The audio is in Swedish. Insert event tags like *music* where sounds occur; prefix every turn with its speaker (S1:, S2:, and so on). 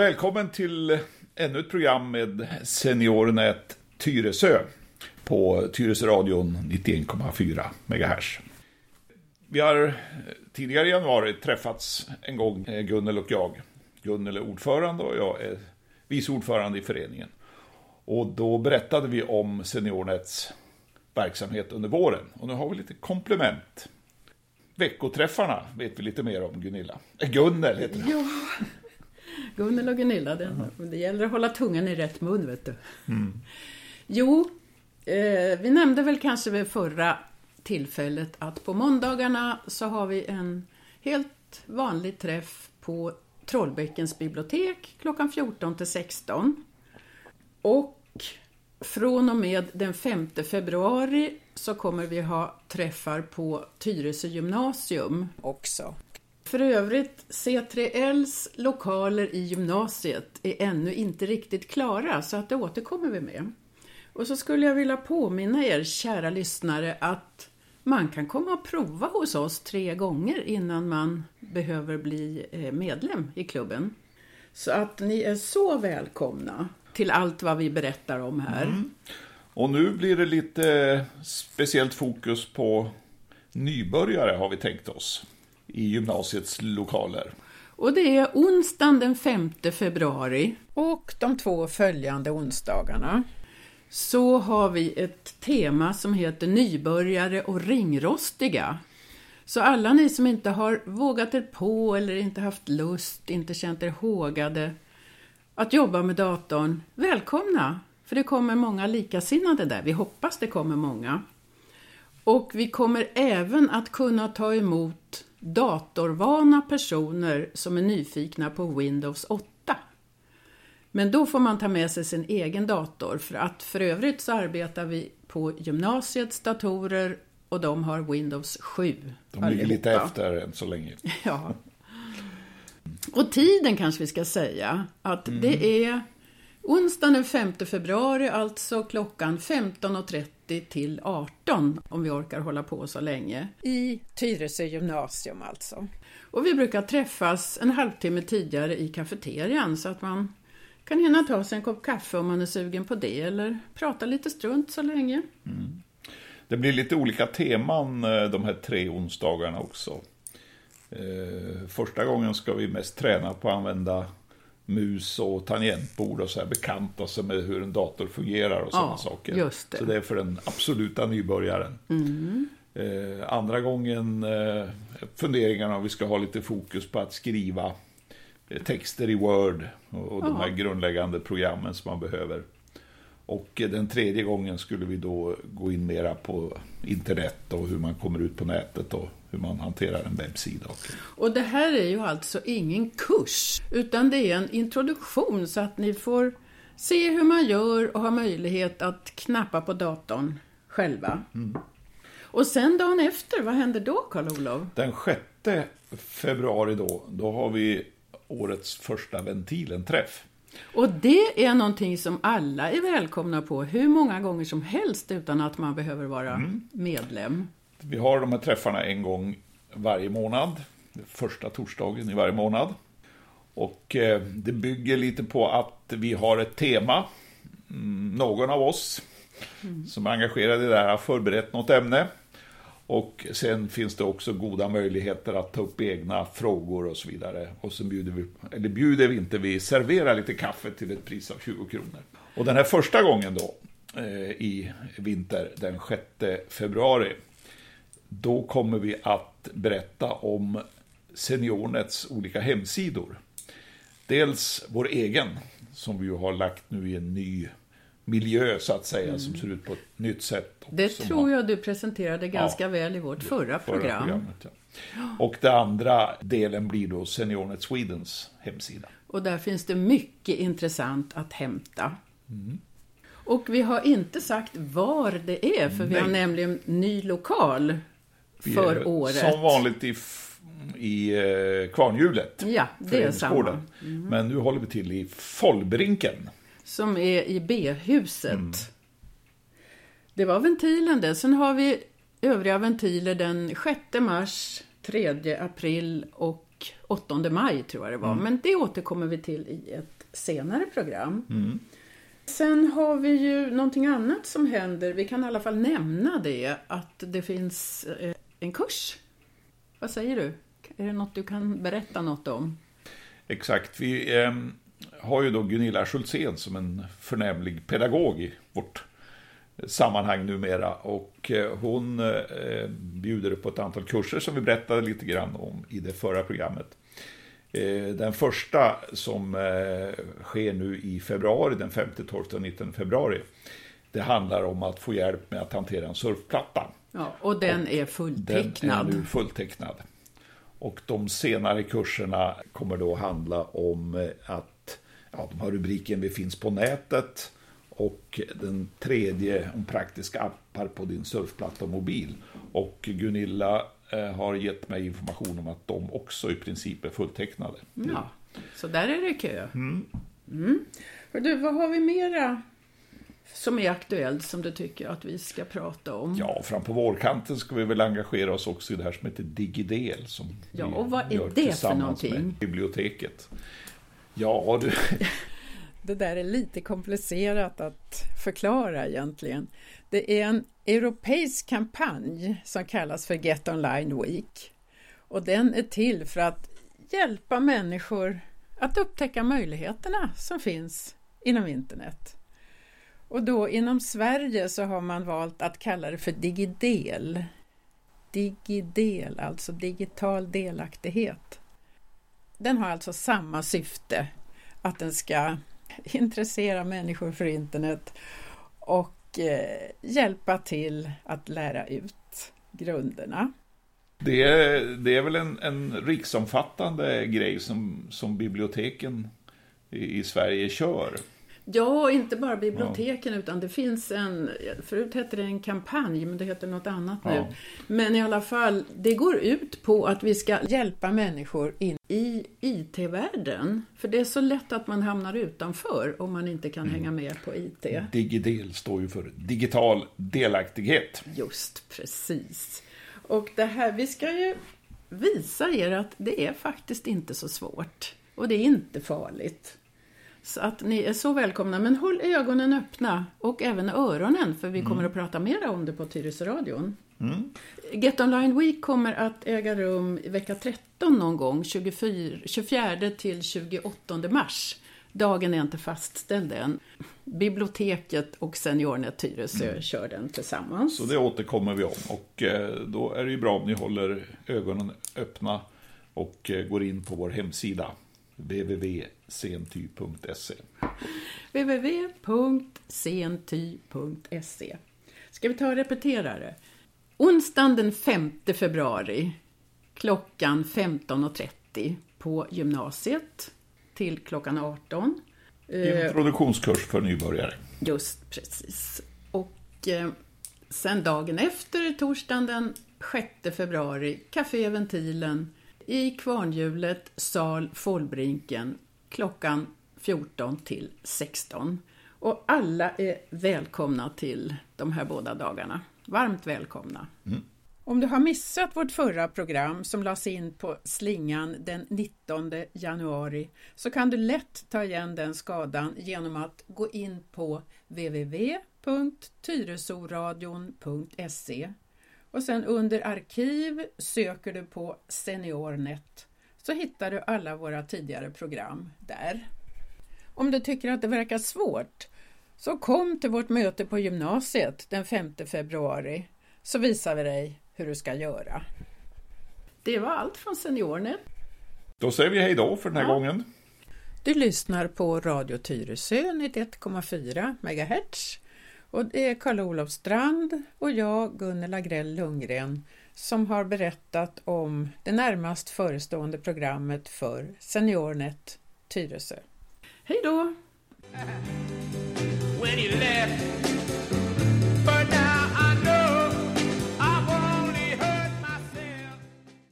S1: Välkommen till ännu ett program med SeniorNet Tyresö på Tyresöradion 91,4 MHz. Vi har tidigare i januari träffats en gång, eh, Gunnel och jag. Gunnel är ordförande och jag är vice ordförande i föreningen. Och då berättade vi om Seniornets verksamhet under våren. Och nu har vi lite komplement. Veckoträffarna vet vi lite mer om, Gunilla. Eh, Gunnel heter det.
S2: Ja. Gunnel och Gunilla, det, det gäller att hålla tungan i rätt mun, vet du.
S1: Mm.
S2: Jo, eh, vi nämnde väl kanske vid förra tillfället att på måndagarna så har vi en helt vanlig träff på Trollbäckens bibliotek klockan 14 till 16. Och från och med den 5 februari så kommer vi ha träffar på Tyresö gymnasium också. För övrigt, C3Ls lokaler i gymnasiet är ännu inte riktigt klara så att det återkommer vi med. Och så skulle jag vilja påminna er kära lyssnare att man kan komma och prova hos oss tre gånger innan man behöver bli eh, medlem i klubben. Så att ni är så välkomna till allt vad vi berättar om här. Mm.
S1: Och nu blir det lite eh, speciellt fokus på nybörjare har vi tänkt oss i gymnasiets lokaler.
S2: Och det är onsdagen den 5 februari och de två följande onsdagarna så har vi ett tema som heter nybörjare och ringrostiga. Så alla ni som inte har vågat er på eller inte haft lust, inte känt er hågade att jobba med datorn, välkomna! För det kommer många likasinnade där. Vi hoppas det kommer många. Och vi kommer även att kunna ta emot datorvana personer som är nyfikna på Windows 8. Men då får man ta med sig sin egen dator för att för övrigt så arbetar vi på gymnasiets datorer och de har Windows 7.
S1: De ligger lite efter än så länge. *laughs*
S2: Ja. Och tiden kanske vi ska säga att mm. det är onsdagen den 5 februari, alltså klockan 15.30 till 18 om vi orkar hålla på så länge. I Tyresö gymnasium alltså. Och vi brukar träffas en halvtimme tidigare i kafeterian så att man kan hinna ta sig en kopp kaffe om man är sugen på det eller prata lite strunt så länge. Mm.
S1: Det blir lite olika teman eh, de här tre onsdagarna också. Eh, första gången ska vi mest träna på att använda mus och tangentbord och så här bekanta sig med hur en dator fungerar och sådana ja, saker.
S2: Just det.
S1: Så det är för den absoluta nybörjaren.
S2: Mm.
S1: Eh, andra gången eh, funderingarna om vi ska ha lite fokus på att skriva eh, texter i Word och, och de här grundläggande programmen som man behöver. Och den tredje gången skulle vi då gå in mera på internet och hur man kommer ut på nätet och hur man hanterar en webbsida.
S2: Och det här är ju alltså ingen kurs, utan det är en introduktion så att ni får se hur man gör och ha möjlighet att knappa på datorn själva. Mm. Och sen dagen efter, vad händer då Karl-Olof?
S1: Den 6 februari då, då har vi årets första Ventilen-träff.
S2: Och det är någonting som alla är välkomna på hur många gånger som helst utan att man behöver vara mm. medlem.
S1: Vi har de här träffarna en gång varje månad, första torsdagen i varje månad. Och eh, det bygger lite på att vi har ett tema. Mm, någon av oss mm. som är engagerad i det här har förberett något ämne. Och sen finns det också goda möjligheter att ta upp egna frågor och så vidare. Och så bjuder vi, eller bjuder vi inte, vi serverar lite kaffe till ett pris av 20 kronor. Och den här första gången då, eh, i vinter, den 6 februari, då kommer vi att berätta om Seniornets olika hemsidor. Dels vår egen, som vi ju har lagt nu i en ny miljö så att säga, mm. som ser ut på ett nytt sätt.
S2: Det tror jag du presenterade ganska ja, väl i vårt förra, förra program. Ja.
S1: Och den andra delen blir då Seniornet Swedens hemsida.
S2: Och där finns det mycket intressant att hämta. Mm. Och vi har inte sagt var det är, för Nej. vi har nämligen ny lokal för är, året.
S1: Som vanligt i, i eh, Kvarnhjulet.
S2: Ja, det är samma.
S1: Mm. Men nu håller vi till i Follbrinken.
S2: Som är i B-huset. Mm. Det var ventilen det. Sen har vi övriga ventiler den 6 mars, 3 april och och 8 maj tror jag det var. Men det återkommer vi till i ett senare program. Sen har vi ju någonting annat som händer. Vi kan i alla fall nämna det, att det finns eh, en kurs. Vad säger du? Är det något du kan berätta något om?
S1: Exakt. Vi eh, har ju då Gunilla Schultzén som en förnämlig pedagog i vårt sammanhang numera. Och eh, hon eh, bjuder på ett antal kurser som vi berättade lite grann om i det förra programmet. Eh, den första som sker nu i februari, den 5, 12 och 19 februari, det handlar om att få hjälp med att hantera en surfplatta.
S2: Ja, och den är fulltecknad.
S1: Den är nu fulltecknad. Och de senare kurserna kommer då handla om att, ja, de har rubriken Vi finns på nätet och den tredje om praktiska appar på din surfplatta och mobil. Och Gunilla eh, har gett mig information om att de också i princip är fulltecknade.
S2: Ja, så där är det kö. Mm. Hör Du, vad har vi mera som är aktuellt som du tycker att vi ska prata om?
S1: Ja, fram på vårkanten ska vi väl engagera oss också i det här som heter Digidel. Som
S2: Ja, och vad är det för någonting?
S1: Med biblioteket. Ja, du, *laughs*
S3: Det där är lite komplicerat att förklara egentligen. Det är en europeisk kampanj som kallas för Get Online Week. Och den är till för att hjälpa människor att upptäcka möjligheterna som finns inom internet. Och då inom Sverige så har man valt att kalla det för Digidel. Digidel, alltså digital delaktighet. Den har alltså samma syfte, att den ska intressera människor för internet och eh, hjälpa till att lära ut grunderna.
S1: det, är, det är väl en, en riksomfattande grej som, som biblioteken i, i Sverige kör.
S2: Ja, inte bara biblioteken utan det finns en, förut hette det en kampanj men det heter något annat nu.
S1: Ja.
S2: Men i alla fall, det går ut på att vi ska hjälpa människor in i IT-världen. För det är så lätt att man hamnar utanför om man inte kan hänga med på IT.
S1: Digidel står ju för digital delaktighet.
S2: Just precis. Och det här, vi ska ju visa er att det är faktiskt inte så svårt. Och det är inte farligt. Så att ni är så välkomna. Men håll ögonen öppna och även öronen för vi kommer att prata mer om det på Tyresöradion. Get Online Week kommer att äga rum i vecka 13 någon gång, 24, 24 till 28 mars. Dagen är inte fastställd än. Biblioteket och Seniornet Tyresö kör den tillsammans.
S1: Så det återkommer vi om. Och eh, då är det ju bra om ni håller ögonen öppna och eh, går in på vår hemsida www.senty.se.
S2: www.senty.se Ska vi ta och repetera det? Onsdagen den 5 februari klockan 15.30 på gymnasiet till klockan 18. Eh,
S1: Introduktionskurs för nybörjare.
S2: Just precis. Och eh, sen dagen efter, torsdagen den 6 februari, Café Ventilen i Kvarnhjulet, sal Fålbrinken, klockan 14 till 16. Och alla är välkomna till de här båda dagarna. Varmt välkomna.
S3: Om du har missat vårt förra program som lades in på slingan den 19 januari så kan du lätt ta igen den skadan genom att gå in på www.tyresoradion.se och sen under arkiv söker du på Seniornet så hittar du alla våra tidigare program där. Om du tycker att det verkar svårt så kom till vårt möte på gymnasiet den 5 februari så visar vi dig hur du ska göra.
S2: Det var allt från Seniornet.
S1: Då säger vi hej då för den här
S2: Ja.
S1: gången.
S3: Du lyssnar på Radio Tyresö 91,4 MHz och det är Karl-Olof Strand och jag, Gunnel Agrell Lundgren, som har berättat om det närmast förestående programmet för Seniornet Tyresö.
S2: Hej då!
S4: when you left